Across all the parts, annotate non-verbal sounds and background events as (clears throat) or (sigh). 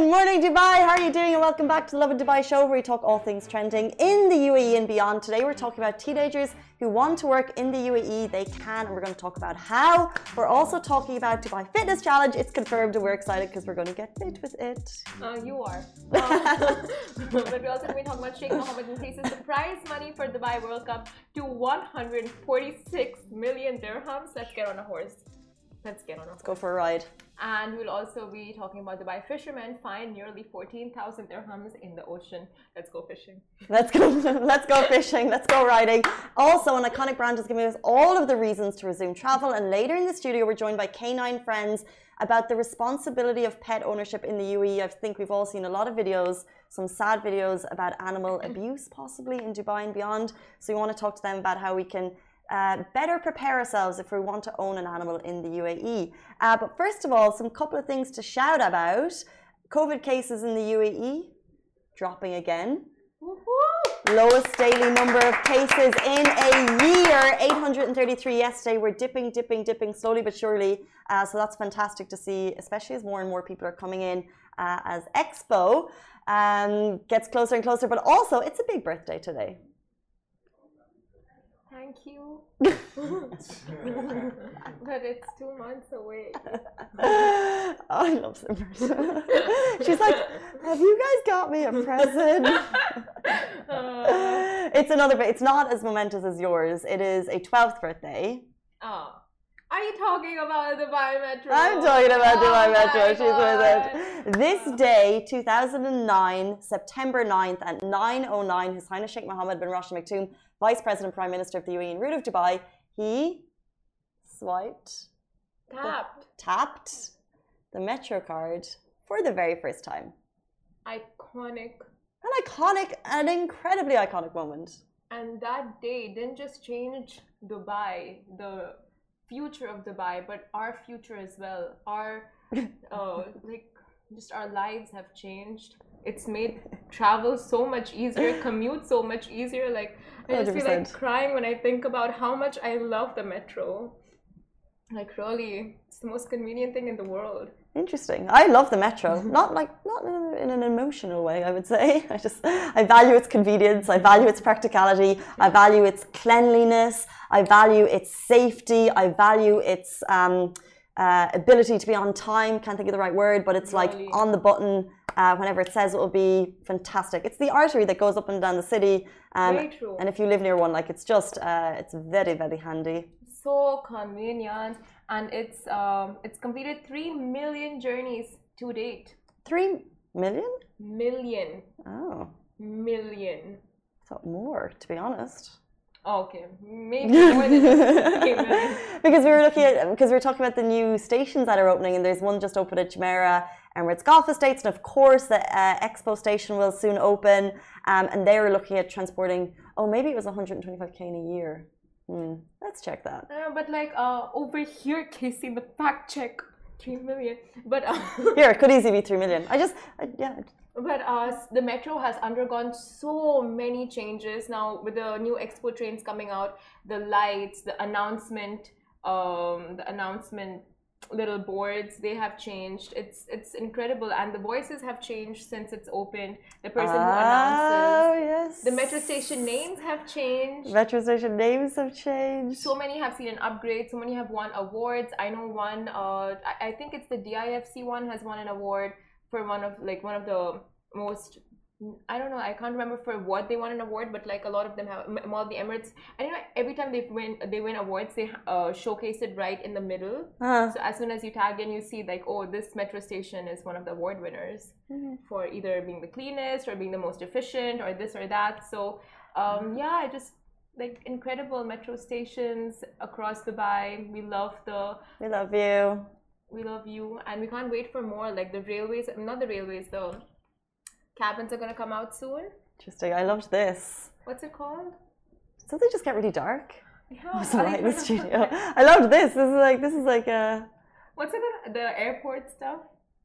Good morning, Dubai. How are you doing? And welcome back to the Lovin Dubai show, where we talk all things trending in the UAE and beyond. Today, we're talking about teenagers who want to work in the UAE. They can, and we're going to talk about how. We're also talking about Dubai Fitness Challenge. It's confirmed, and we're excited because we're going to get fit with it. Uh, you are. (laughs) Um, (laughs) but we're also going to be talking about Sheikh Mohammed increases the prize money for Dubai World Cup to 146 million dirhams. Let's get on a horse. Let's get on a Let's go for a ride. And we'll also be talking about Dubai fishermen find nearly 14,000 dirhams in the ocean. Let's go fishing. Let's go. (laughs) let's go fishing. Let's go riding. Also, an iconic brand is giving us all of the reasons to resume travel. And later in the studio, we're joined by K9 Friends about the responsibility of pet ownership in the UAE. I think we've all seen a lot of videos, some sad videos about animal (clears throat) abuse, possibly in Dubai and beyond. So we want to talk to them about how we can uh, better prepare ourselves if we want to own an animal in the UAE. Uh, but first of all, some couple of things to shout about. COVID cases in the UAE dropping again. Lowest daily number of cases in a year, 833 yesterday. We're dipping, dipping, dipping slowly but surely. Uh, so that's fantastic to see, especially as more and more people are coming in uh, as Expo um, gets closer and closer. But also, it's a big birthday today. Thank you. (laughs) but it's two months away. oh, (laughs) I love Simran. (laughs) She's like, "Have you guys got me a present?" Uh, it's another, but it's not as momentous as yours. It is a twelfth birthday. oh. Are you talking about the Metro? I'm talking about oh Dubai my She's with it. This day, 2009, September 9th at 9.09, His Highness Sheikh Mohammed bin Rashid Maktoum, Vice President Prime Minister of the UAE and root of Dubai, he swiped, Tapped. tapped the Metro card for the very first time. Iconic. An iconic, an incredibly iconic moment. And that day didn't just change Dubai, the future of Dubai, but our future as well. Our, uh, (laughs) like, just our lives have changed. It's made travel so much easier, (laughs) commute so much easier. Like, I just feel like crying when I think about how much I love the metro. Like, really, it's the most convenient thing in the world. Interesting. I love the metro. (laughs) Not like not in, a- in an emotional way, I would say. (laughs) I just I value its convenience. I value its practicality. I value its cleanliness. I value its safety. I value its um, uh, ability to be on time. Can't think of the right word, but it's like on the button uh, whenever it says it will be. Fantastic. It's the artery that goes up and down the city. Um, Very true. And if you live near one, like it's just uh, it's very very handy. so convenient and it's um, it's completed 3 million journeys to date Three million? million Oh, million thought more to be honest. Okay maybe (laughs) more than 3 million. (laughs) because we were looking at because we were talking about the new stations that are opening, and there's one just opened at Jumeirah, Emirates Golf Estates, and of course the uh, Expo station will soon open. Um, and they were looking at transporting. Oh, maybe it was 125k in a year. Hmm. Let's check that. Uh, but like uh, over here casey the fact check 3 million but uh, (laughs) Here, it could easily be three million. I just, I, yeah, But uh, the metro has undergone so many changes now with the new expo trains coming out, the lights, the announcement, um, the announcement little boards they have changed. It's it's incredible, and the voices have changed since it's opened. The person who Oh announces, yes. the metro station names have changed. Metro station names have changed. So many have seen an upgrade. So many have won awards. I know one. Uh, I, I think it's the DIFC one has won an award for one of like one of the most. I don't know. I can't remember for what they won an award, but like a lot of them have. Mall of the Emirates. And you know, every time they win, they win awards. They uh, showcase it right in the middle. Ah, So as soon as you tag in, you see like, oh, this metro station is one of the award winners for either being the cleanest or being the most efficient or this or that. So um, yeah, I just like incredible metro stations across Dubai. We love the we love you. we love you, and we can't wait for more. Like the railways, not the railways, the cabins are gonna come out soon. Interesting. I loved this. What's it called? So they just get really dark. Yeah, (laughs) It's light in the studio. I loved this. This is like this is like a What's it called? The airport stuff.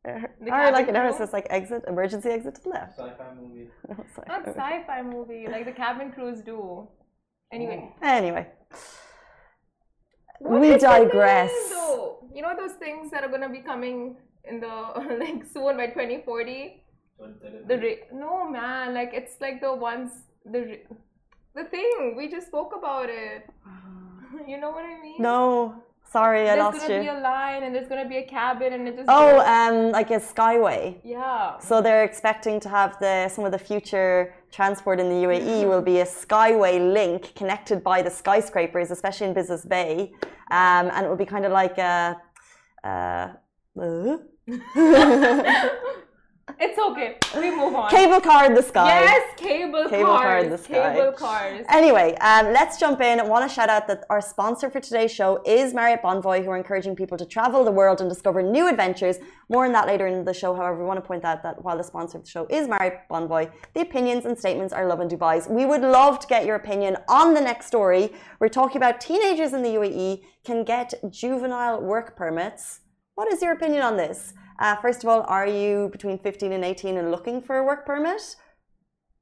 Uh, the or like cabin no, crew? it's just like exit, emergency exit to the left. Sci-fi movie. (laughs) It's like- Not sci-fi movie like the cabin crews do. Anyway, Anyway, What we is name, digress. though? You know those things that are gonna be coming in the (laughs) like soon by 2040. The ra- no man, like it's like the ones the ra- the thing we just spoke about it. (sighs) You know what I mean? No, sorry, I There's lost you. There's gonna be a line and there's gonna be a cabin and it just Oh, goes- um, like a skyway. yeah. So they're expecting to have the some of the future transport in the UAE will be a skyway link connected by the skyscrapers, especially in Business Bay, um, and it will be kind of like a. Uh, uh, (laughs) (laughs) it's okay. We move on. cable car in the sky. Yes, cable, Cable car cars. in the sky. Cable cars. Anyway, um, let's jump in. I want to shout out that our sponsor for today's show is Marriott Bonvoy, who are encouraging people to travel the world and discover new adventures. More on that later in the show. However, we want to point out that while the sponsor of the show is Marriott Bonvoy, the opinions and statements are Lovin Dubai's. We would love to get your opinion on the next story. We're talking about teenagers in the UAE can get juvenile work permits. What is your opinion on this? Uh, first of all, are you between 15 and 18 and looking for a work permit?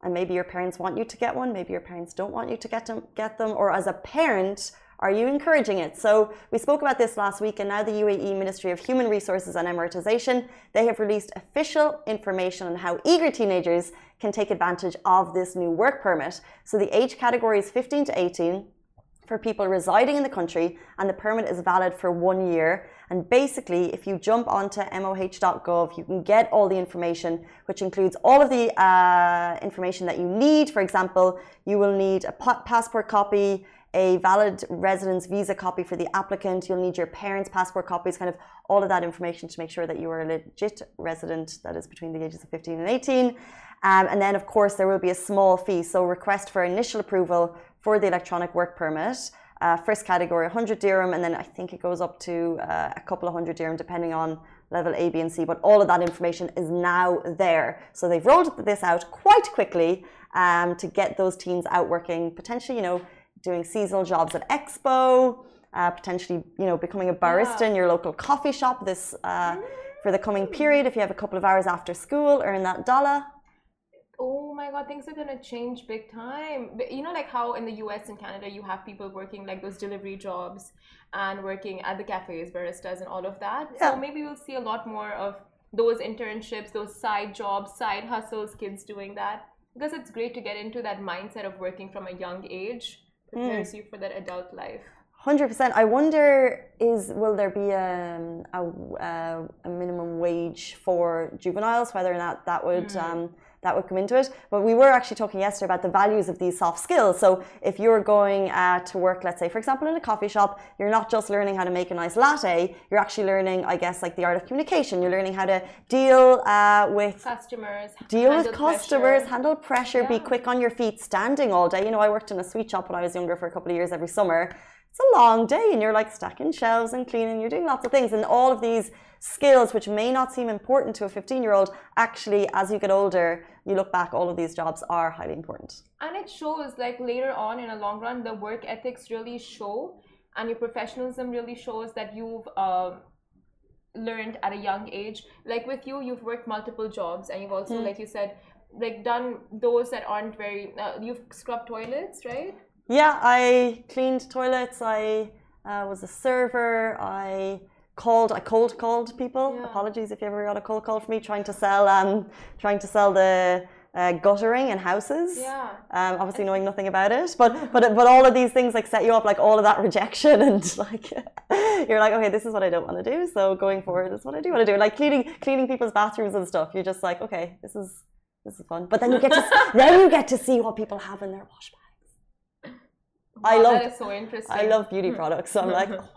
and maybe your parents want you to get one, maybe your parents don't want you to get them, get them, or as a parent, are you encouraging it? So we spoke about this last week, and now the UAE Ministry of Human Resources and Emiratization they have released official information on how eager teenagers can take advantage of this new work permit. So the age category is 15 to 18 for people residing in the country, and the permit is valid for one year. And basically, if you jump onto moh.gov, you can get all the information, which includes all of the uh, information that you need. For example, you will need a passport copy, a valid residence visa copy for the applicant. You'll need your parents' passport copies, kind of all of that information to make sure that you are a legit resident that is between the ages of 15 and 18. Um, and then, of course, there will be a small fee. So, request for initial approval for the electronic work permit. Uh, first category 100 dirham, and then I think it goes up to uh, a couple of hundred dirham depending on level A, B, and C. But all of that information is now there. So they've rolled this out quite quickly um, to get those teens out working, potentially, you know, doing seasonal jobs at Expo, uh, potentially, you know, becoming a barista Yeah. in your local coffee shop this uh, for the coming period. If you have a couple of hours after school, earn that dollar. Oh my god, things are gonna change big time. But You know, like how in the US and Canada you have people working like those delivery jobs and working at the cafes, baristas, and all of that. Yeah. So maybe we'll see a lot more of those internships, those side jobs, side hustles, kids doing that. Because it's great to get into that mindset of working from a young age, prepares you for that adult life. Hundred percent. I wonder is will there be um, a, a, a minimum wage for juveniles? Whether or not that would um, that would come into it. But we were actually talking yesterday about the values of these soft skills. So if you're going uh, to work, let's say for example in a coffee shop, you're not just learning how to make a nice latte. You're actually learning, I guess, like the art of communication. You're learning how to deal uh, with Customers, deal with customers, pressure. handle pressure, be quick on your feet, standing all day. You know, I worked in a sweet shop when I was younger for a couple of years every summer. It's a long day, and you're like stacking shelves and cleaning. You're doing lots of things, and all of these skills, which may not seem important to a 15 year old, actually, as you get older, you look back, all of these jobs are highly important. and it shows like later on in a long run the work ethics really show and your professionalism really shows that you've uh, learned at a young age like with you you've worked multiple jobs and you've also like you said like done those that aren't very uh, you've scrubbed toilets right Yeah, I cleaned toilets. I uh, was a server. I called. I cold called people. Yeah. Apologies if you ever got a cold call from me trying to sell um trying to sell the uh, guttering in houses. yeah Um, obviously knowing nothing about it, but but but all of these things like set you up like all of that rejection (laughs) and like (laughs) you're like okay this is what I don't want to do so going forward this is what I do want to do like cleaning cleaning people's bathrooms and stuff you're just like okay this is this is fun but then you get to (laughs) then you get to see what people have in their wash bags. I love that is so interesting I love beauty products, so I'm like, oh, wow,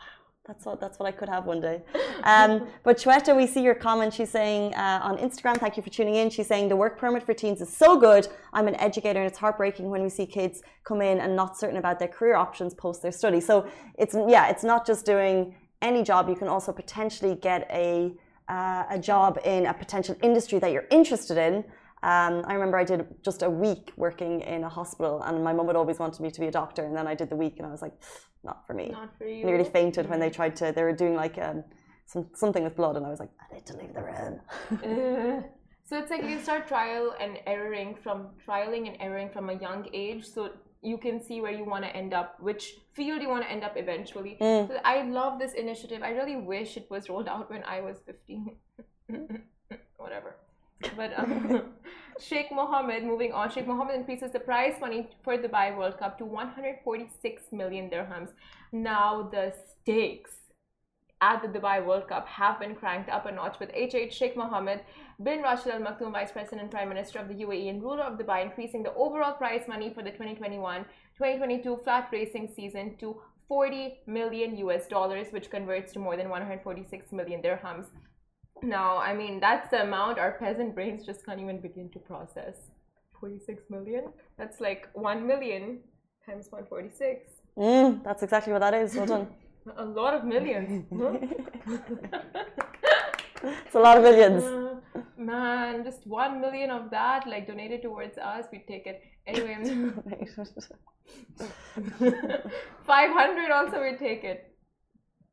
that's what that's what I could have one day. Um, (laughs) but Shweta, we see your comment. She's saying uh, on Instagram, thank you for tuning in. She's saying the work permit for teens is so good. I'm an educator, and it's heartbreaking when we see kids come in and not certain about their career options post their study. So it's yeah, it's not just doing any job. You can also potentially get a uh, a job in a potential industry that you're interested in. Um, I remember I did just a week working in a hospital, and my mum had always wanted me to be a doctor, and then I did the week, and I was like, not for me. not for you Nearly fainted when they tried to. They were doing like um, some, something with blood, and I was like, I need to leave the room. Uh, (laughs) so it's like you start trial and erroring from trialing and erroring from a young age. So you can see where you want to end up, which field you want to end up eventually. Mm. So I love this initiative. I really wish it was rolled out when I was 15. (laughs) Whatever. But um, (laughs) Sheikh Mohammed, moving on, Sheikh Mohammed increases the prize money for the Dubai World Cup to 146 million dirhams. Now the stakes at the Dubai World Cup have been cranked up a notch with HH Sheikh Mohammed bin Rashid Al Maktoum, Vice President and Prime Minister of the UAE and ruler of Dubai, increasing the overall prize money for the 2021 2022 flat racing season to 40 million US dollars, which converts to more than 146 million dirhams. Now, I mean, that's the amount our peasant brains just can't even begin to process. 46 million? That's like 1 million times 146. Mm, that's exactly what that is. Well done. (laughs) A lot of millions. (laughs) it's a lot of millions. Uh, man, just 1 million of that, like donated towards us, we take it. Anyway, (laughs) 500 also, we take it.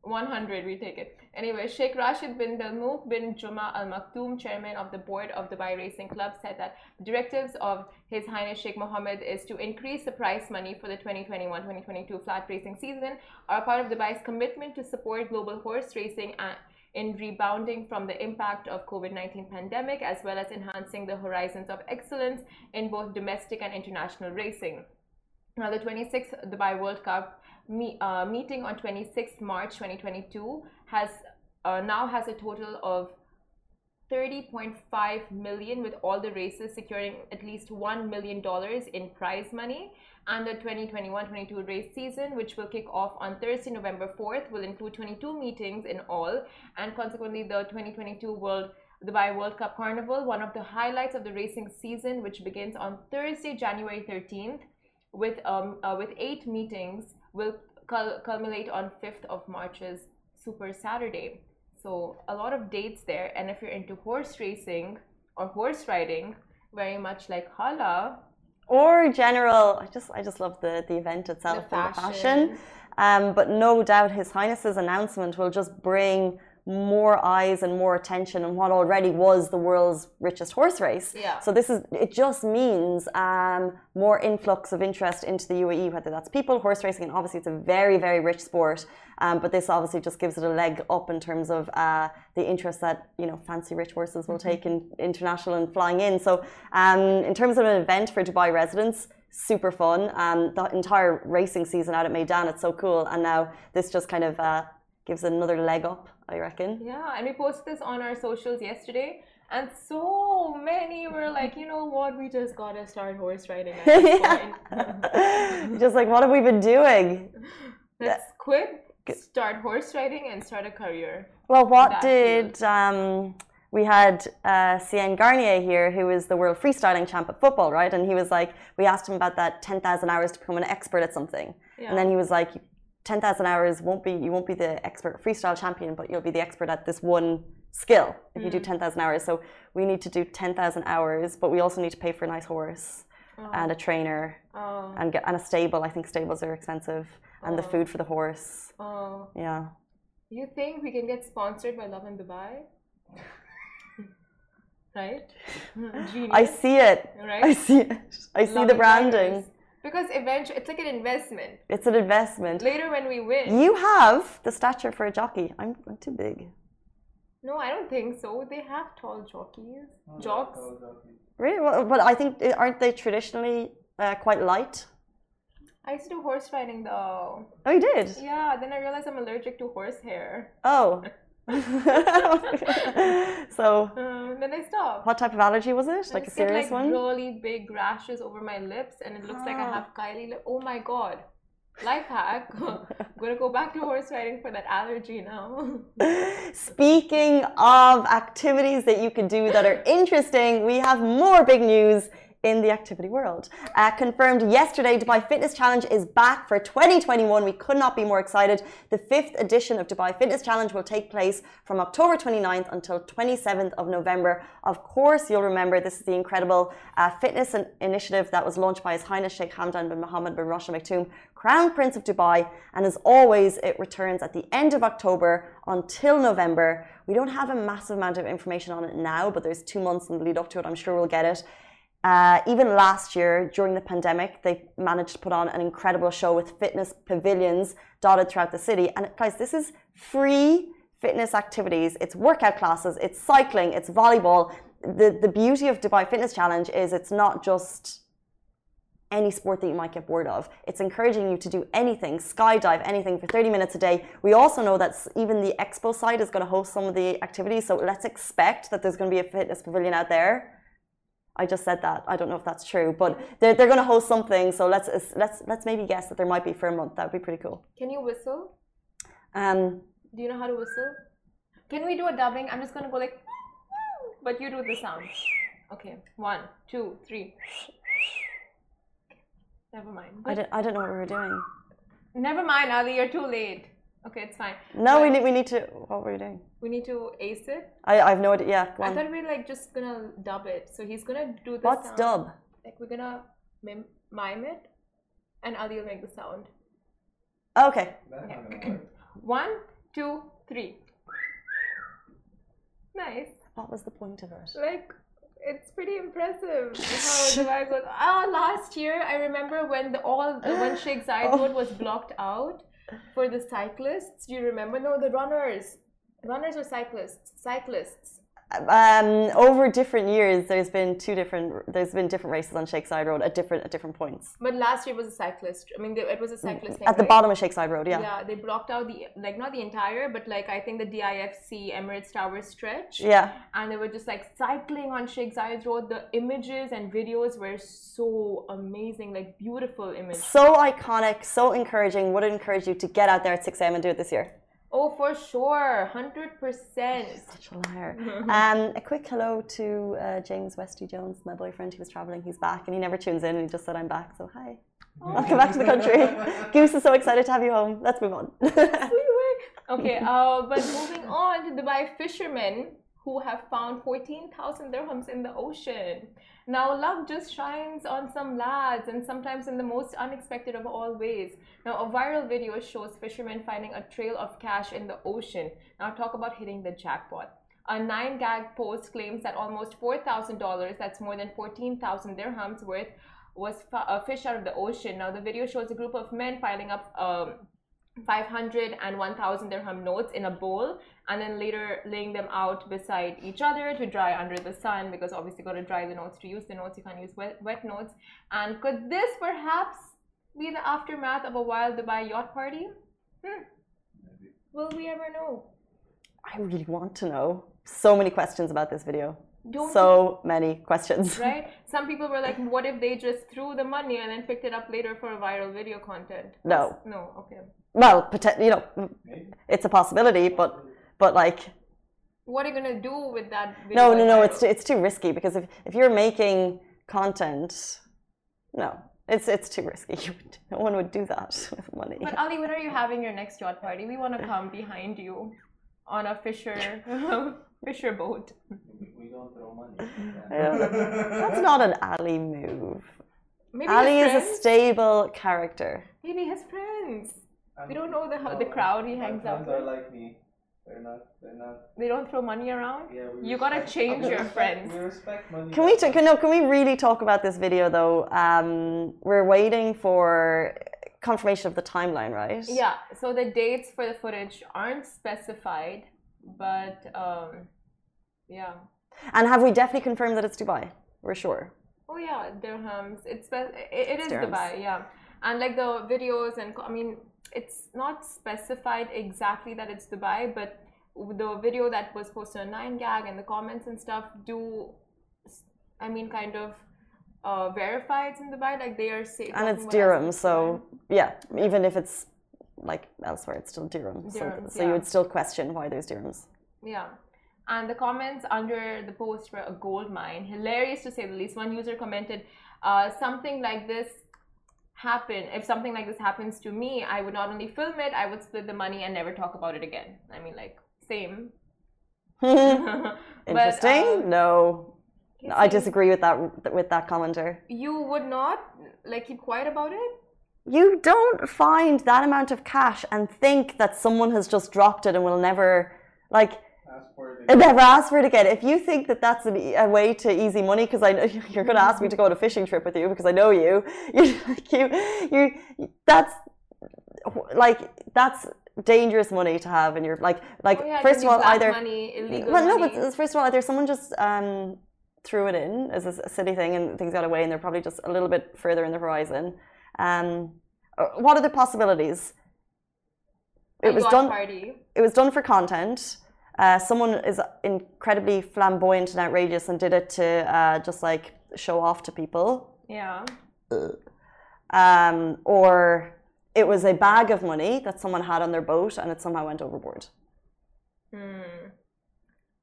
100 we take it anyway sheikh rashid bin dalmook bin juma al maktoum chairman of the board of dubai racing club said that the directives of his highness sheikh mohammed is to increase the prize money for the 2021-2022 flat racing season are part of dubai's commitment to support global horse racing and in rebounding from the impact of COVID-19 pandemic as well as enhancing the horizons of excellence in both domestic and international racing. Now the 26th Dubai World Cup me, uh, meeting on 26th March 2022 has uh, now has a total of 30.5 million with all the races securing at least 1 million dollars in prize money. And the 2021-22 race season which will kick off on Thursday November 4th will include 22 meetings in all. And consequently the 2022 World Dubai World Cup Carnival one of the highlights of the racing season which begins on Thursday January 13th with um uh, with eight meetings will culminate on 5th of March's Super Saturday. So a lot of dates there. And if you're into horse racing or horse riding, very much like Hala. Or general, I just I just love the, the event itself The and the fashion. fashion. Um, but no doubt His Highness's announcement will just bring more eyes and more attention on what already was the world's richest horse race. Yeah. So this is it just means um, more influx of interest into the UAE, whether that's people, horse racing, and obviously it's a very very rich sport. Um, but this obviously just gives it a leg up in terms of uh, the interest that you know fancy rich horses will take in international and flying in. So um, in terms of an event for Dubai residents. Super fun. Um, the entire racing season out at Meydan, it's so cool. And now this just kind of uh, gives another leg up, I reckon. Yeah, and we posted this on our socials yesterday. And so many were (laughs) like, you know what, we just gotta start horse riding at this (laughs) point. (laughs) just like, what have we been doing? Let's quit, start horse riding, and start a career. Well, what did um, we had uh, Sean Garnier here, who is the world freestyling champ at football, right? And he was like, we asked him about that 10,000 hours to become an expert at something. Yeah. And then he was like, 10,000 hours won't be, you won't be the expert freestyle champion, but you'll be the expert at this one skill if you do Mm. 10,000 hours. So we need to do 10,000 hours, but we also need to pay for a nice horse and a trainer Oh, and, get, and a stable. I think stables are expensive and the Oh. food for the horse. oh. Yeah. You think we can get sponsored by Lovin Dubai? (laughs) right? (laughs) Genius. I see it. right? I see it. I see Love the branding. Because eventually, it's like an investment. It's an investment. Later, when we win. You have the stature for a jockey. I'm, I'm too big. No, I don't think so. They have tall jockeys. Jocks. Really? Well, but I think eh, aren't they traditionally uh, quite light? I used to do horse riding though. Oh, you did. Yeah, then I realized I'm allergic to horse hair. Oh. (laughs) (laughs) so, (laughs) Um, then I stopped. what type of allergy was it? Like a serious like, one? Really big rashes over my lips, and it looks like I Ah. have Kylie lip. Oh my god. Life hack. (laughs) I'm gonna go back to horse riding for that allergy now. Speaking of activities that you can do that are interesting, we have more big news in the activity world. Uh, confirmed yesterday, Dubai Fitness Challenge is back for 2021. We could not be more excited. The fifth edition of Dubai Fitness Challenge will take place from October 29th until 27th of November. Of course, you'll remember this is the incredible uh, fitness initiative that was launched by His Highness Sheikh Hamdan bin Mohammed bin Rashid Al Maktoum, Crown Prince of Dubai. And as always, it returns at the end of October until November. We don't have a massive amount of information on it now, but there's two months in the lead up to it. I'm sure we'll get it. Uh, even last year, during the pandemic, they managed to put on an incredible show with fitness pavilions dotted throughout the city. And guys, this is free fitness activities. It's workout classes, it's cycling, it's volleyball. The, the beauty of Dubai Fitness Challenge is it's not just any sport that you might get bored of. It's encouraging you to do anything, skydive, anything for 30 minutes a day. We also know that even the expo site is going to host some of the activities, so let's expect that there's going to be a fitness pavilion out there. I just said that. I don't know if that's true, but they're, they're going to host something. So let's let's let's maybe guess that there might be for a month. That would be pretty cool. Can you whistle? Um, Do you know how to whistle? Can we do a dubbing? I'm just gonna go like, but you do the sound. Okay, one, two, three. Never mind. I don't I don't know what we were doing. Never mind, Ali. You're too late. Okay, it's fine. No, we need we need to. What were we doing? we need to ace it. I I have no idea. Yeah, go I thought we are like just gonna dub it. So he's gonna do the What's sound. dub? Like we're gonna mim- mime it, and Ali will make the sound. Okay. That's not gonna work. One, two, three. Nice. What was the point of it? Like it's pretty impressive (laughs) how Dubai goes. Oh, last year I remember when the all when Sheikh Zayed. Road was blocked out for the cyclists. Do you remember? No, the runners. Runners or cyclists? Cyclists. Um, over different years, there's been two different. There's been different races on Sheikh Zayed Road at different at different points. But last year was a cyclist. I mean, it was a cyclist thing. At the right? bottom of Sheikh Zayed Road, yeah. Yeah, they blocked out the like not the entire, but like I think the DIFC Emirates Tower stretch. Yeah. and they were just like cycling on Sheikh Zayed Road. The images and videos were so amazing, like beautiful images. So iconic, so encouraging. Would encourage you to get out there at 6 a.m. and do it this year. Oh, for sure, hundred percent. Such a liar. (laughs) um, a quick hello to uh, James Westy Jones, my boyfriend. He was traveling. He's back, and he never tunes in. And he just said, "I'm back." So hi. Welcome back to the country. (laughs) Goose is so excited to have you home. Let's move on. (laughs) Okay, uh, but moving on to Dubai fishermen who have found 14,000 dirhams in the ocean. Now, love just shines on some lads and sometimes in the most unexpected of all ways. Now, a viral video shows fishermen finding a trail of cash in the ocean. Now, talk about hitting the jackpot. A 9 gag post claims that almost $4,000, that's more than 14,000 dirhams worth, was fa- uh, fished out of the ocean. Now, the video shows a group of men piling up. Um, 500 and 1000 dirham notes in a bowl and then later laying them out beside each other to dry under the sun because obviously got to dry the notes to use the notes you can't use wet, wet notes and could this perhaps be the aftermath of a wild dubai yacht party hmm. will we ever know I really want to know. So many questions about this video. Don't so many questions. (laughs) right some people were like what if they just threw the money and then picked it up later for a viral video content No. no okay Well, you know, it's a possibility, but but like what are you gonna do with that video no, no, no. It's too, it's too risky because if, if you're making content, no, it's it's too risky. (laughs) You would, no one would do that (laughs) with money. But Ali, when are you having your next yacht party? We want to come behind you on a fisher (laughs) fisher boat. We, we don't throw money. Yeah. That's not an Ali move. Maybe Ali is a stable character. Maybe his friends. Um, We don't know the the crowd he hangs out with. friends are like me. They're not. They're not. They don't throw money around. Yeah, we You gotta change your respect- friends. We respect money. Can we t- can, no, can we really talk about this video though? Um, we're waiting for confirmation of the timeline, right? Yeah. So the dates for the footage aren't specified, but um, yeah. And have we definitely confirmed that it's Dubai? We're sure. Oh yeah, dirhams. It's spe- it, it is dirhams. Dubai, yeah. And like the videos and I mean, it's not specified exactly that it's Dubai, but the video that was posted on 9gag and the comments and stuff do, I mean, kind of uh, verify it's in Dubai. Like they are safe. And it's dirham, so yeah, even if it's like elsewhere, it's still dirham. So, Dirhams, so you yeah. would still question why there's dirhams. Yeah. And the comments under the post were a gold mine. Hilarious to say the least. One user commented, uh, something like this happen if something like this happens to me i would not only film it i would split the money and never talk about it again. I mean like same. (laughs) (laughs) But, Interesting. um, no, I disagree with that with that commenter. you would not like keep quiet about it? You don't find that amount of cash and think that someone has just dropped it and will never like And never ask for it again. If you think that that's a way to easy money, because I know (laughs) you're going to ask me to go on a fishing trip with you because I know you. (laughs) You, like you, you, that's like that's dangerous money to have, and you're like, like Oh, yeah, first of all, either money, illegal well, no, money. but first of all, either someone just um, threw it in as a, a silly thing and things got away, and they're probably just a little bit further in the horizon. Um, uh, what are the possibilities? It was done Party. it was done for content. Uh, someone is incredibly flamboyant and outrageous and did it to uh, just like show off to people. Yeah. Um, or it was a bag of money that someone had on their boat and it somehow went overboard. Hmm.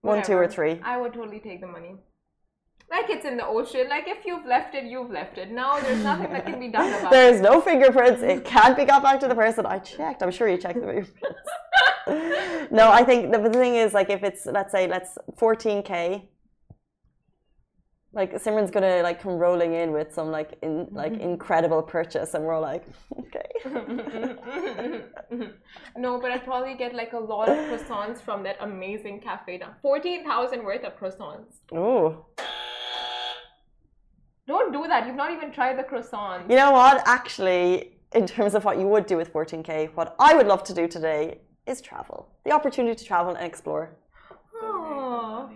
One, two, or three. I would totally take the money. Like it's in the ocean. Like if you've left it, you've left it. Now there's nothing that can be done about (laughs) it. There's no fingerprints. It can't be got back to the person. I checked. I'm sure you checked the fingerprints. (laughs) no, I think the, the thing is like if it's let's say let's 14k. Like Simran's gonna like come rolling in with some like in like mm-hmm. incredible purchase, and we're all like, (laughs) okay. no, but I'd probably get like a lot of croissants from that amazing cafe down. Fourteen thousand worth of croissants. Ooh. Don't do that. You've not even tried the croissant. You know what? Actually, in terms of what you would do with 14k, what I would love to do today is travel. The opportunity to travel and explore. Oh.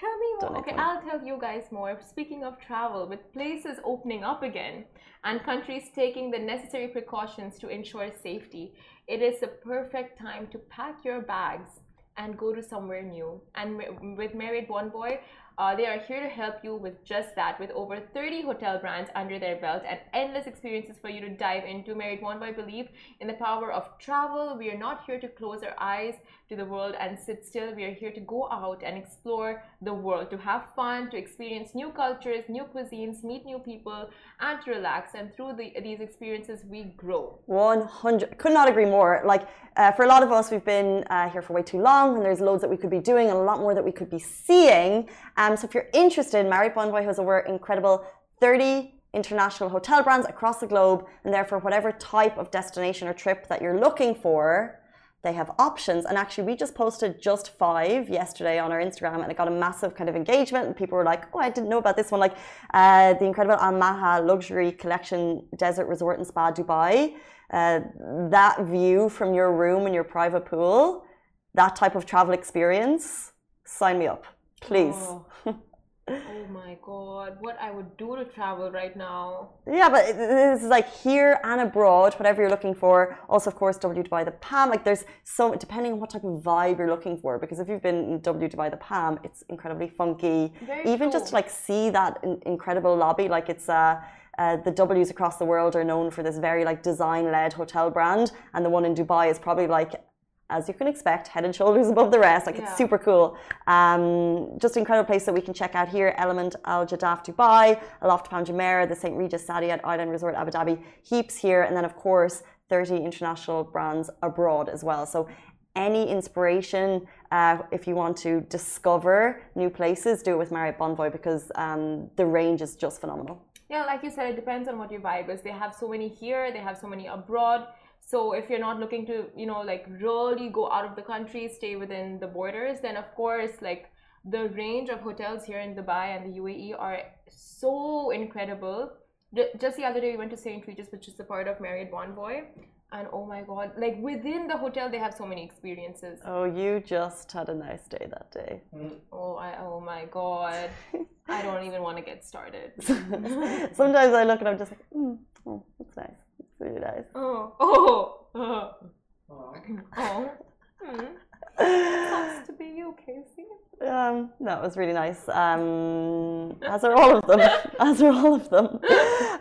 Tell me more. Donate Okay, money. I'll tell you guys more. Speaking of travel, with places opening up again and countries taking the necessary precautions to ensure safety, it is the perfect time to pack your bags and go to somewhere new. And with Marriott Bonvoy, uh, they are here to help you with just that. With over 30 hotel brands under their belt and endless experiences for you to dive into, Marriott Bonvoy believe in the power of travel. We are not here to close our eyes to the world and sit still. We are here to go out and explore the world, to have fun, to experience new cultures, new cuisines, meet new people, and to relax. And through the, these experiences, we grow. 100 could not agree more like uh, for a lot of us we've been uh, here for way too long and there's loads that we could be doing and a lot more that we could be seeing um, so if you're interested marriott bonvoy has over incredible 30 international hotel brands across the globe and therefore whatever type of destination or trip that you're looking for they have options. And actually we just posted just five yesterday on our instagram and it got a massive kind of engagement and people were like oh i didn't know about this one. Like uh, the incredible al maha luxury collection desert resort and spa dubai uh, that view from your room and your private pool that type of travel experience sign me up please. Oh. (laughs) Oh my god, what I would do to travel right now. Yeah, but this is like here and abroad, whatever you're looking for. Also, of course, W Dubai the Palm. Like, there's so depending on what type of vibe you're looking for. Because if you've been in W Dubai the Palm, it's incredibly funky. Very Even just to like see that incredible lobby, like it's uh, uh, the W's across the world are known for this very like design-led hotel brand, and the one in Dubai is probably like. As you can expect, head and shoulders above the rest. Like it's super cool. Um, just incredible place that we can check out here. Element Al Jadaf Dubai, Aloft Palm Jumeirah, the St. Regis Saadiyat Island Resort Abu Dhabi, heaps here, and then of course 30 international brands abroad as well. So any inspiration uh, if you want to discover new places, do it with Marriott Bonvoy because um, the range is just phenomenal. Yeah, like you said, it depends on what your vibe is. They have so many here, they have so many abroad. So if you're not looking to, you know, like really go out of the country, stay within the borders, then of course, like the range of hotels here in Dubai and the UAE are so incredible. Just the other day, we went to St. Regis, which is a part of Marriott Bonvoy, and oh my god, like within the hotel, they have so many experiences. Oh, you just had a nice day that day. Mm. Oh, I, oh my god, (laughs) I don't even want to get started. (laughs) Sometimes I look and I'm just like, mm, oh, that's nice. It's really. Oh, oh, oh, Aw. oh. Hmm. Sucks to be you, Casey. Um, that was really nice. Um, as are all of them. (laughs) as are all of them.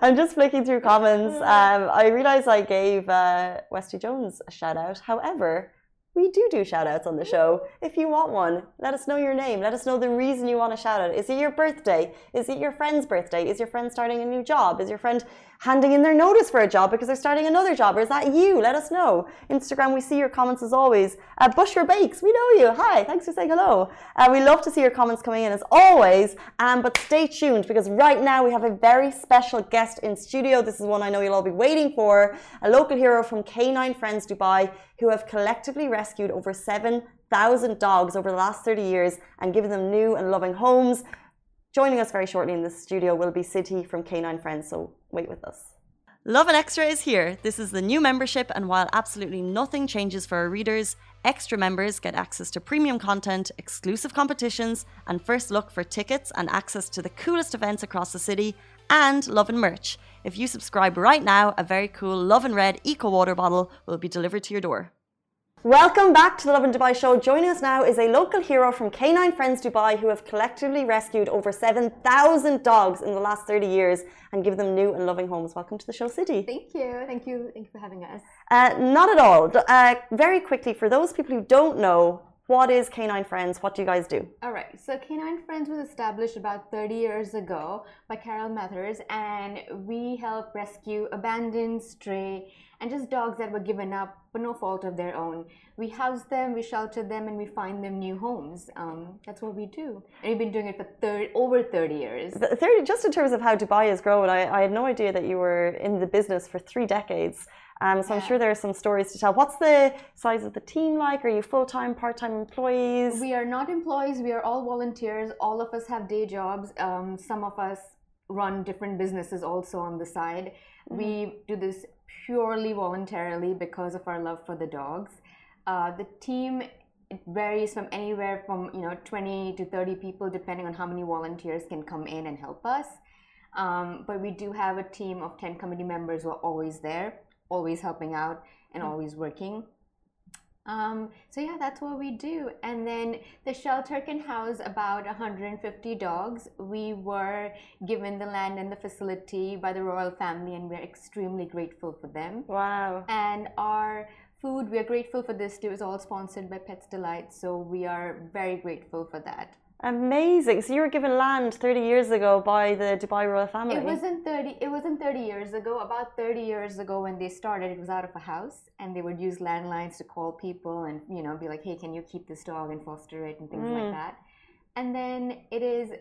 I'm just flicking through comments. (laughs) Um, I realized I gave uh, Westy Jones a shout out. However, we do do shout outs on the show. If you want one, let us know your name. Let us know the reason you want a shout out. Is it your birthday? Is it your friend's birthday? Is your friend starting a new job? Is your friend handing in their notice for a job because they're starting another job? Or is that you? Let us know. Instagram, we see your comments as always. Uh, Bushra Bakes, we know you. Hi, thanks for saying hello. Uh, we love to see your comments coming in as always. Um, but stay tuned because right now we have a very special guest in studio. This is one I know you'll all be waiting for. A local hero from K9 Friends Dubai who have collectively rescued over 7,000 dogs over the last 30 years and given them new and loving homes. Joining us very shortly in the studio will be City from K9 Friends, so wait with us. Lovin Extra is here. This is the new membership, and while absolutely nothing changes for our readers, extra members get access to premium content, exclusive competitions, and first look for tickets and access to the coolest events across the city, and love and merch. If you subscribe right now, a very cool Love and Red Eco Water bottle will be delivered to your door. Welcome back to the Lovin Dubai show. Joining us now is a local hero from K9 Friends Dubai who have collectively rescued over 7,000 dogs in the last 30 years and give them new and loving homes. Welcome to the show, City. Thank you. Thank you. Thank you for having us. Uh, not at all. Uh, very quickly, for those people who don't know, what is K9 Friends? What do you guys do? All right. So K9 Friends was established about 30 years ago by Carol Mathers, and we help rescue abandoned, stray, and just dogs that were given up for no fault of their own. We house them, we shelter them, and we find them new homes. Um, that's what we do. And we've been doing it for 30, over 30 years. 30, just in terms of how Dubai has grown, I, I had no idea that you were in the business for three decades. Um, so yeah. I'm sure there are some stories to tell. What's the size of the team like? Are you full time, part time employees? We are not employees. We are all volunteers. All of us have day jobs. Um, some of us run different businesses also on the side. Mm-hmm. We do this purely voluntarily because of our love for the dogs. Uh, the team it varies from anywhere from you know 20 to 30 people depending on how many volunteers can come in and help us. Um, but we do have a team of 10 committee members who are always there always helping out and mm-hmm. always working. Um, so yeah, that's what we do. And then the shelter can house about 150 dogs. We were given the land and the facility by the royal family, and we're extremely grateful for them. Wow! And our food, we are grateful for this too. Is all sponsored by Pets Delight, so we are very grateful for that. Amazing. So you were given land 30 years ago by the Dubai royal family. It wasn't 30 it wasn't 30 years ago. About 30 years ago when they started, it was out of a house and they would use landlines to call people and you know be like, "Hey, can you keep this dog and foster it?" and things mm. like that. And then it is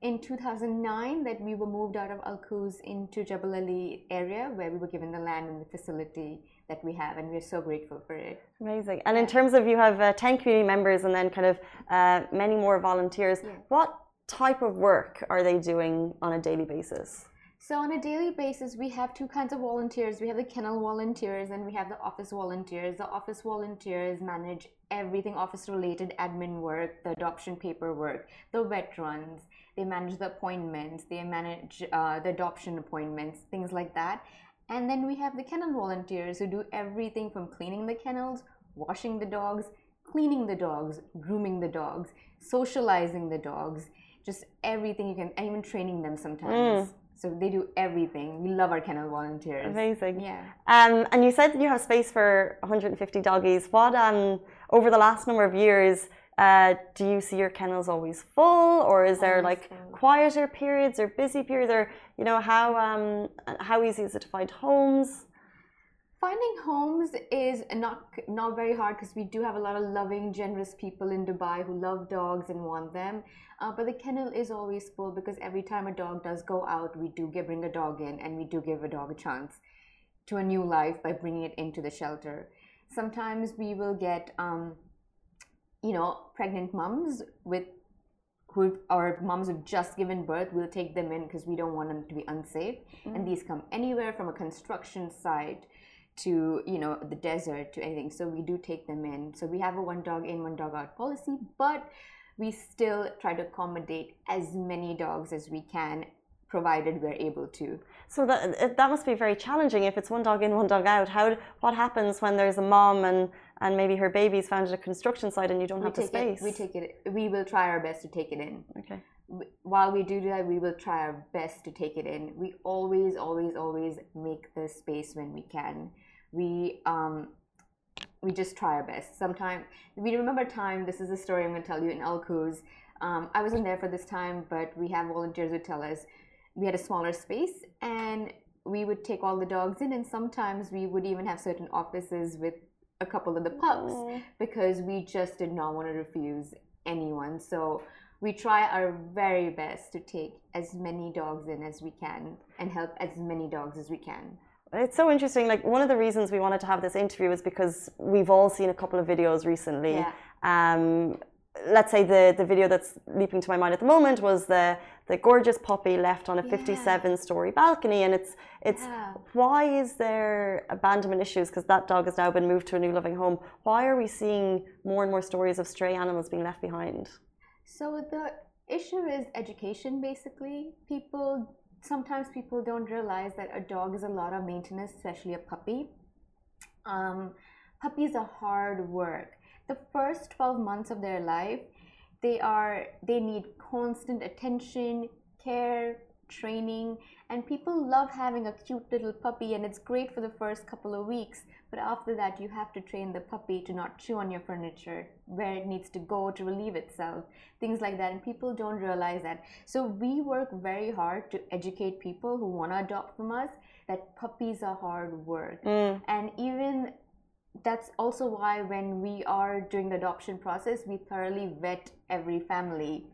in 2009 that we were moved out of Al Quoz into Jabal Ali area where we were given the land and the facility that we have, and we're so grateful for it. Amazing. And in terms of you have uh, 10 community members and then kind of uh, many more volunteers, yeah. what type of work are they doing on a daily basis? So on a daily basis, we have two kinds of volunteers. We have the kennel volunteers and we have the office volunteers. The office volunteers manage everything office-related admin work, the adoption paperwork, the vet runs. They manage the appointments. They manage uh, the adoption appointments, things like that. And then we have the kennel volunteers who do everything from cleaning the kennels, washing the dogs, cleaning the dogs, grooming the dogs, socializing the dogs, just everything you can, and even training them sometimes. Mm. So they do everything. We love our kennel volunteers. Amazing. Yeah. Um, and you said that you have space for 150 doggies. What um over the last number of years uh, do you see your kennels always full, or is there like quieter periods or busy periods, or you know how um, how easy is it to find homes? Finding homes is not not very hard because we do have a lot of loving, generous people in Dubai who love dogs and want them. Uh, but the kennel is always full because every time a dog does go out, we do give, bring a dog in, and we do give a dog a chance to a new life by bringing it into the shelter. Sometimes we will get um, you know, pregnant moms with who or moms who've just given birth, we'll take them in because we don't want them to be unsafe. Mm-hmm. And these come anywhere from a construction site to you know the desert to anything. So we do take them in. So we have a one dog in, one dog out policy, but we still try to accommodate as many dogs as we can provided we're able to. So that that must be very challenging if it's one dog in, one dog out. How what happens when there's a mom and and maybe her baby's found at a construction site and you don't we have the space? It, we take it. We will try our best to take it in. Okay. While we do that, we will try our best to take it in. We always, always, always make the space when we can. We um, we just try our best. Sometimes we remember a time. This is a story I'm going to tell you in Al Quoz. Um, I wasn't there for this time, but we have volunteers who tell us we had a smaller space and we would take all the dogs in, and sometimes we would even have certain offices with a couple of the pups Aw. because we just did not want to refuse anyone. So we try our very best to take as many dogs in as we can and help as many dogs as we can. It's so interesting. Like one of the reasons we wanted to have this interview is because we've all seen a couple of videos recently. Yeah. Um, let's say the the video that's leaping to my mind at the moment was the the gorgeous puppy left on a Yeah. 57 story balcony, and it's it's Yeah. why is there abandonment issues because that dog has now been moved to a new loving home. Why are we seeing more and more stories of stray animals being left behind? So the issue is education basically. People sometimes people don't realize that a dog is a lot of maintenance, especially a puppy. Um, puppies are hard work. The first 12 months of their life, they are they need constant attention, care, training, and people love having a cute little puppy and it's great for the first couple of weeks, but after that you have to train the puppy to not chew on your furniture, where it needs to go to relieve itself, things like that and people don't realize that. So we work very hard to educate people who want to adopt from us that puppies are hard work. Mm. And even that's also why when we are doing the adoption process, we thoroughly vet every family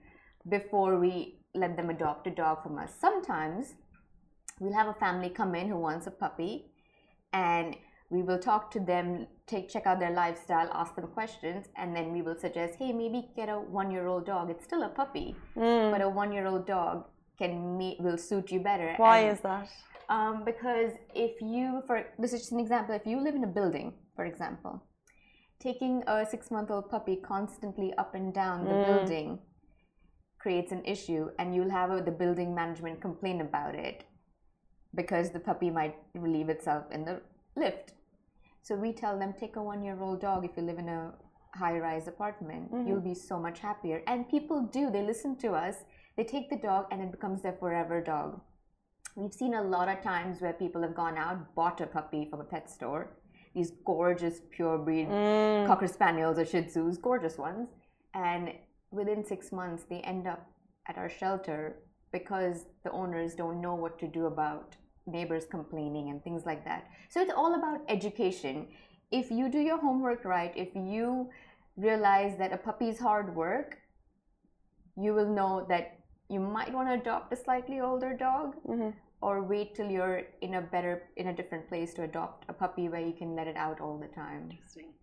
before we let them adopt a dog from us. Sometimes we'll have a family come in who wants a puppy and we will talk to them, take check out their lifestyle, ask them questions, and then we will suggest, hey, maybe get a one-year-old dog. It's still a puppy, Mm. but a one-year-old dog can me- will suit you better. Why And- is that? um, because if you, for this is just an example, if you live in a building, for example, taking a six month old puppy constantly up and down the Mm. building creates an issue, and you'll have uh, the building management complain about it because the puppy might relieve itself in the lift. So we tell them take a one year old dog if you live in a high rise apartment. Mhm. You'll be so much happier. And people do, they listen to us, they take the dog, and it becomes their forever dog. We've seen a lot of times where people have gone out, bought a puppy from a pet store, these gorgeous pure breed Mm. Cocker Spaniels or Shih Tzus, gorgeous ones, and within six months they end up at our shelter because the owners don't know what to do about neighbors complaining and things like that. So it's all about education. If you do your homework right, if you realize that a puppy's hard work, you will know that you might want to adopt a slightly older dog Mhm. or wait till you're in a better in a different place to adopt a puppy where you can let it out all the time.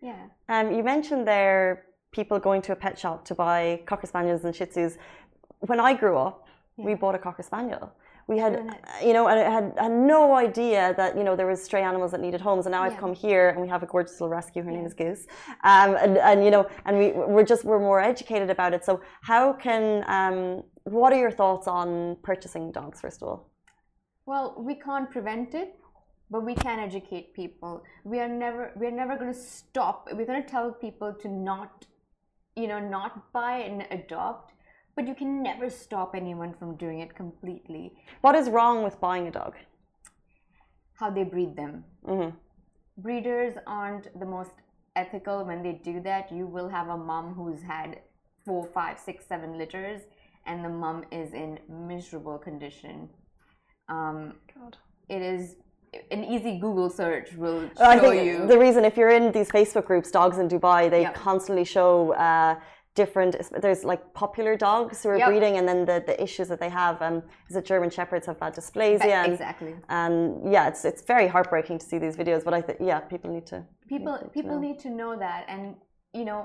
Yeah. Um, you mentioned there people going to a pet shop to buy cocker spaniels and shih tzus. When I grew up, we bought a cocker spaniel. We had, Doing you know, and I had, had no idea that you know there was stray animals that needed homes. And now I've come here and we have a gorgeous little rescue. Her name is Goose, um, and, and you know, and we we're just we're more educated about it. So how can um, what are your thoughts on purchasing dogs first of all? Well, we can't prevent it, but we can educate people. We are never we're never going to stop. We're going to tell people to not you know, not buy and adopt, but you can never stop anyone from doing it completely. What is wrong with buying a dog? How they breed them. hmm breeders aren't the most ethical when they do that. You will have a mom who's had four, five, six, seven litters, and the mom is in miserable condition. Um, God. it is an easy Google search will show I think you. the reason, if you're in these Facebook groups, dogs in Dubai, they Yep. constantly show uh, different. There's like popular dogs who are Yep. breeding, and then the, the issues that they have. Um, is it German shepherds have bad dysplasia? And, exactly. and yeah, it's it's very heartbreaking to see these videos. But I think yeah, people need to. people need to people know. need to know that and you know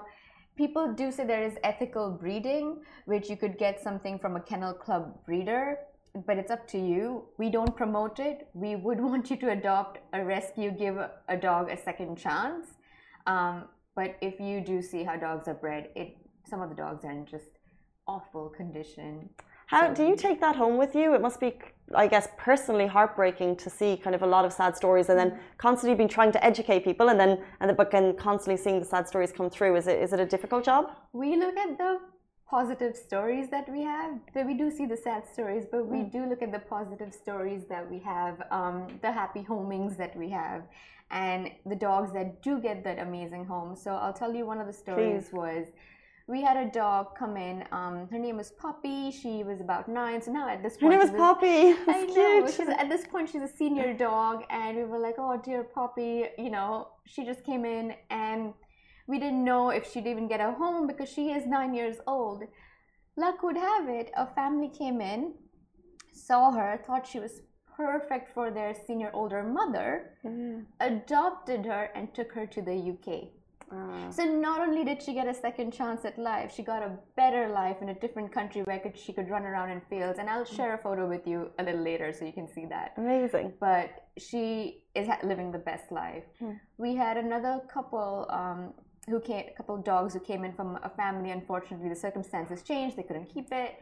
people do say there is ethical breeding which you could get something from a kennel club breeder but it's up to you we don't promote it we would (laughs) want you to adopt a rescue give a dog a second chance um, but if you do see how dogs are bred it some of the dogs are in just awful condition How So- do you take that home with you? It must be, I guess, personally heartbreaking to see kind of a lot of sad stories, and then constantly being trying to educate people, and then and the book and constantly seeing the sad stories come through. Is it is it a difficult job? we look at the positive stories that we have. But we do see the sad stories, but we do look at the positive stories that we have, um, the happy homings that we have, and the dogs that do get that amazing home. So I'll tell you one of the stories Please. was we had a dog come in. Um, her name was Poppy. She was about nine. So now at this Her point, name was Poppy. (laughs) I know. cute. She's, at this point, she's a senior dog, and we were like, "Oh dear, Poppy." You know, she just came in, and we didn't know if she'd even get a home because she is nine years old. Luck would have it, a family came in, saw her, thought she was perfect for their senior older mother, adopted her, and took her to the UK. Ah. So not only did she get a second chance at life, she got a better life in a different country where could, she could run around in fields. And I'll share a photo with you a little later so you can see that. Amazing. But she is living the best life. We had another couple um, who came, a couple of dogs who came in from a family. Unfortunately, the circumstances changed; they couldn't keep it.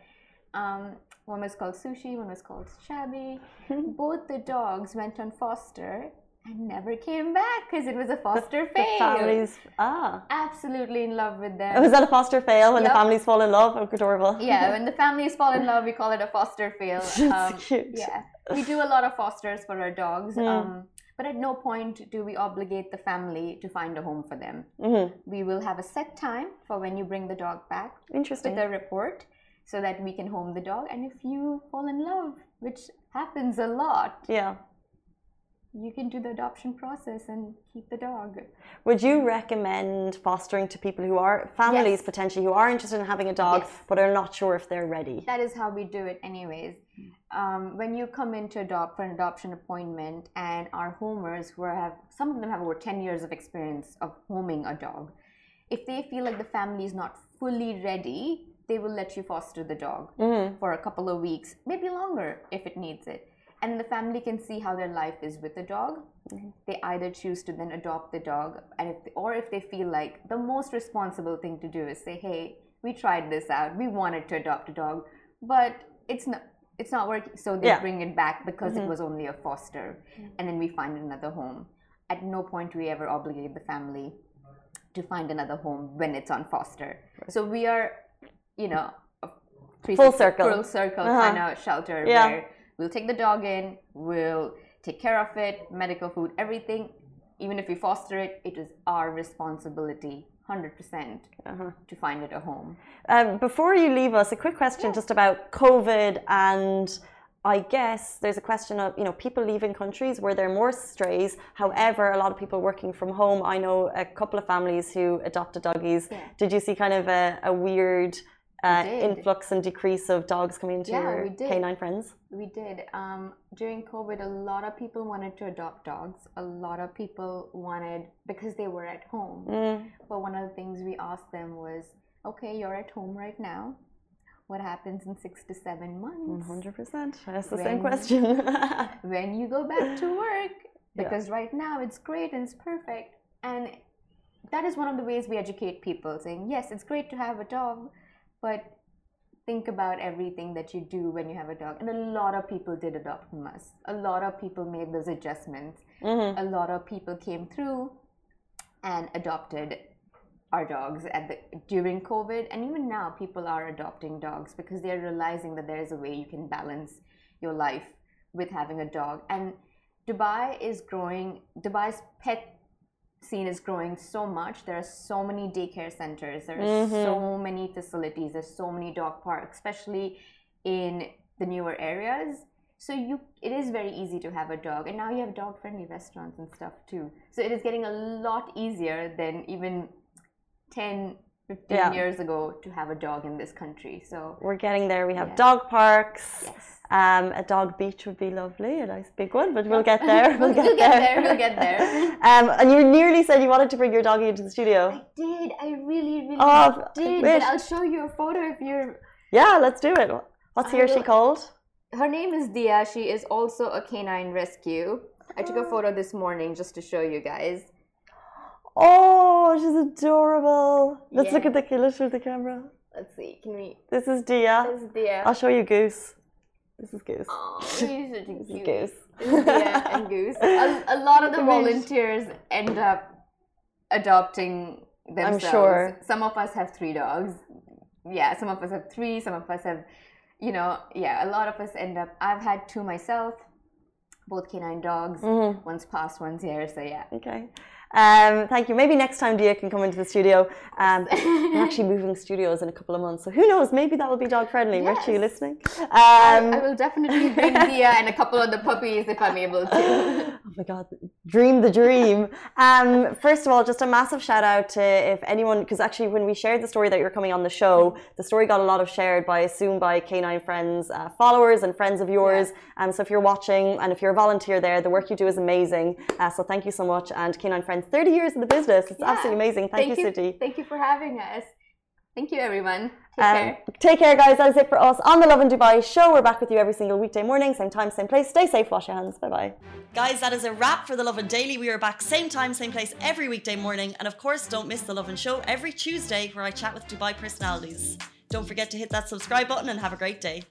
Um, one was called Sushi, one was called Shabby. Both the dogs went on foster and never came back because it was a foster The fail families. Ah. absolutely in love with Oh, them. is that a foster fail when Yep. the families fall in love? Oh, adorable. yeah, (laughs) when the families fall in love, we call it a foster fail. Um, It's cute. yeah, we do a lot of fosters for our dogs, Mm. um, but at no point do we obligate the family to find a home for them. hmm We will have a set time for when you bring the dog back Interesting. with a report so that we can home the dog. And if you fall in love, which happens a lot, Yeah. You can do the adoption process and keep the dog. Would you recommend fostering to people who are families Yes. potentially who are interested in having a dog Yes. but are not sure if they're ready? that is how we do it anyways um, when you come in to adopt for an adoption appointment and our homers who have some of them have over 10 years of experience of homing a dog if they feel like the family is not fully ready they will let you foster the dog Mhm. for a couple of weeks maybe longer if it needs it and the family can see how their life is with the dog. Mm-hmm. They either choose to then adopt the dog and if or if they feel like the most responsible thing to do is say hey we tried this out. We wanted to adopt a dog but it's not it's not working. So they Yeah. bring it back because it mm-hmm. was only a foster mm-hmm. and then we find another home. At no point do we ever obligate the family to find another home when it's on foster. So we are you know a 360 Full circle. full circle Uh-huh. kind of shelter Yeah. where we'll take the dog in we'll take care of it medical food everything even if we foster it it is our responsibility 100% Uh-huh. to find it a home Um, before you leave us, a quick question just about COVID and I guess there's a question of you know people leaving countries where there are more strays. However, a lot of people working from home. I know a couple of families who adopted doggies. Yeah. Did you see kind of a, a weird uh, influx and decrease of dogs coming into Yeah, your K9 Friends? We did. Um, during COVID, a lot of people wanted to adopt dogs. A lot of people wanted because they were at home. Mm. But one of the things we asked them was, okay, you're at home right now. What happens in six to seven months? 100%. That's the When- same question. (laughs) When you go back to work. Yeah. Because right now it's great and it's perfect. And that is one of the ways we educate people saying, yes, it's great to have a dog, but think about everything that you do when you have a dog. And a lot of people did adopt from us. A lot of people made those adjustments. Mhm. A lot of people came through and adopted our dogs at the during COVID. And even now people are adopting dogs because they're realizing that there is a way you can balance your life with having a dog. And Dubai is growing Dubai's pet scene is growing so much. There are so many daycare centers. There are Mhm. so many facilities. There's so many dog parks, especially in the newer areas. So you, it is very easy to have a dog, and now you have dog-friendly restaurants and stuff too. So it is getting a lot easier than even 10, 15 Yeah. years ago to have a dog in this country. So We're getting there. We have Yeah. dog parks. yes, Um, a dog beach would be lovely, a nice big one, but we'll get there. (laughs) We'll get We'll there. get there, we'll get there. (laughs) um, and you nearly said you wanted to bring your doggy into the studio. I did. I really, really Oh, did. But I'll show you a photo if you're. Yeah, let's do it. What's he or she called? Her name is Dia. She is also a canine rescue. I took a photo this morning just to show you guys. Oh, she's adorable. Let's look at the let's look the camera. Let's see. Can we? This is Dia. This is Dia. I'll show you Goose. This is Goose. Oh, he's such a (laughs) This is cute. Goose. This is Dia and Goose. A, (laughs) a lot of the volunteers end up adopting themselves. I'm sure. Some of us have three dogs. yeah, some of us have three, some of us have, you know, yeah, a lot of us end up. I've had two myself, both canine dogs. Mm-hmm. One's past, one's here. So yeah. Okay. Um, thank you. Maybe next time Dia can come into the studio. Um, (laughs) we're actually moving studios in a couple of months, so who knows? Maybe that will be dog friendly. Yes. Richie, you listening? I, Um, I will definitely bring (laughs) Dia and a couple of the puppies if I'm able to. Oh my God, dream the dream. Um, first of all, just a massive shout out to if anyone, because actually when we shared the story that you're coming on the show, the story got a lot of shared by, assume by K9 Friends uh, followers and friends of yours. Um, so if you're watching and if you're a volunteer there, the work you do is amazing. Uh, so thank you so much. And K9 Friends, 30 years in the business. It's Yeah. absolutely amazing. Thank, you, Siti. Thank you for having us. Thank you, everyone. Take Um, care. take care, guys. That is it for us on the Lovin Dubai show. We're back with you every single weekday morning, same time, same place. Stay safe, wash your hands. Bye bye. Guys, that is a wrap for the Lovin Daily. We are back same time, same place every weekday morning. And of course, don't miss the Lovin Show every Tuesday where I chat with Dubai personalities. Don't forget to hit that subscribe button and have a great day.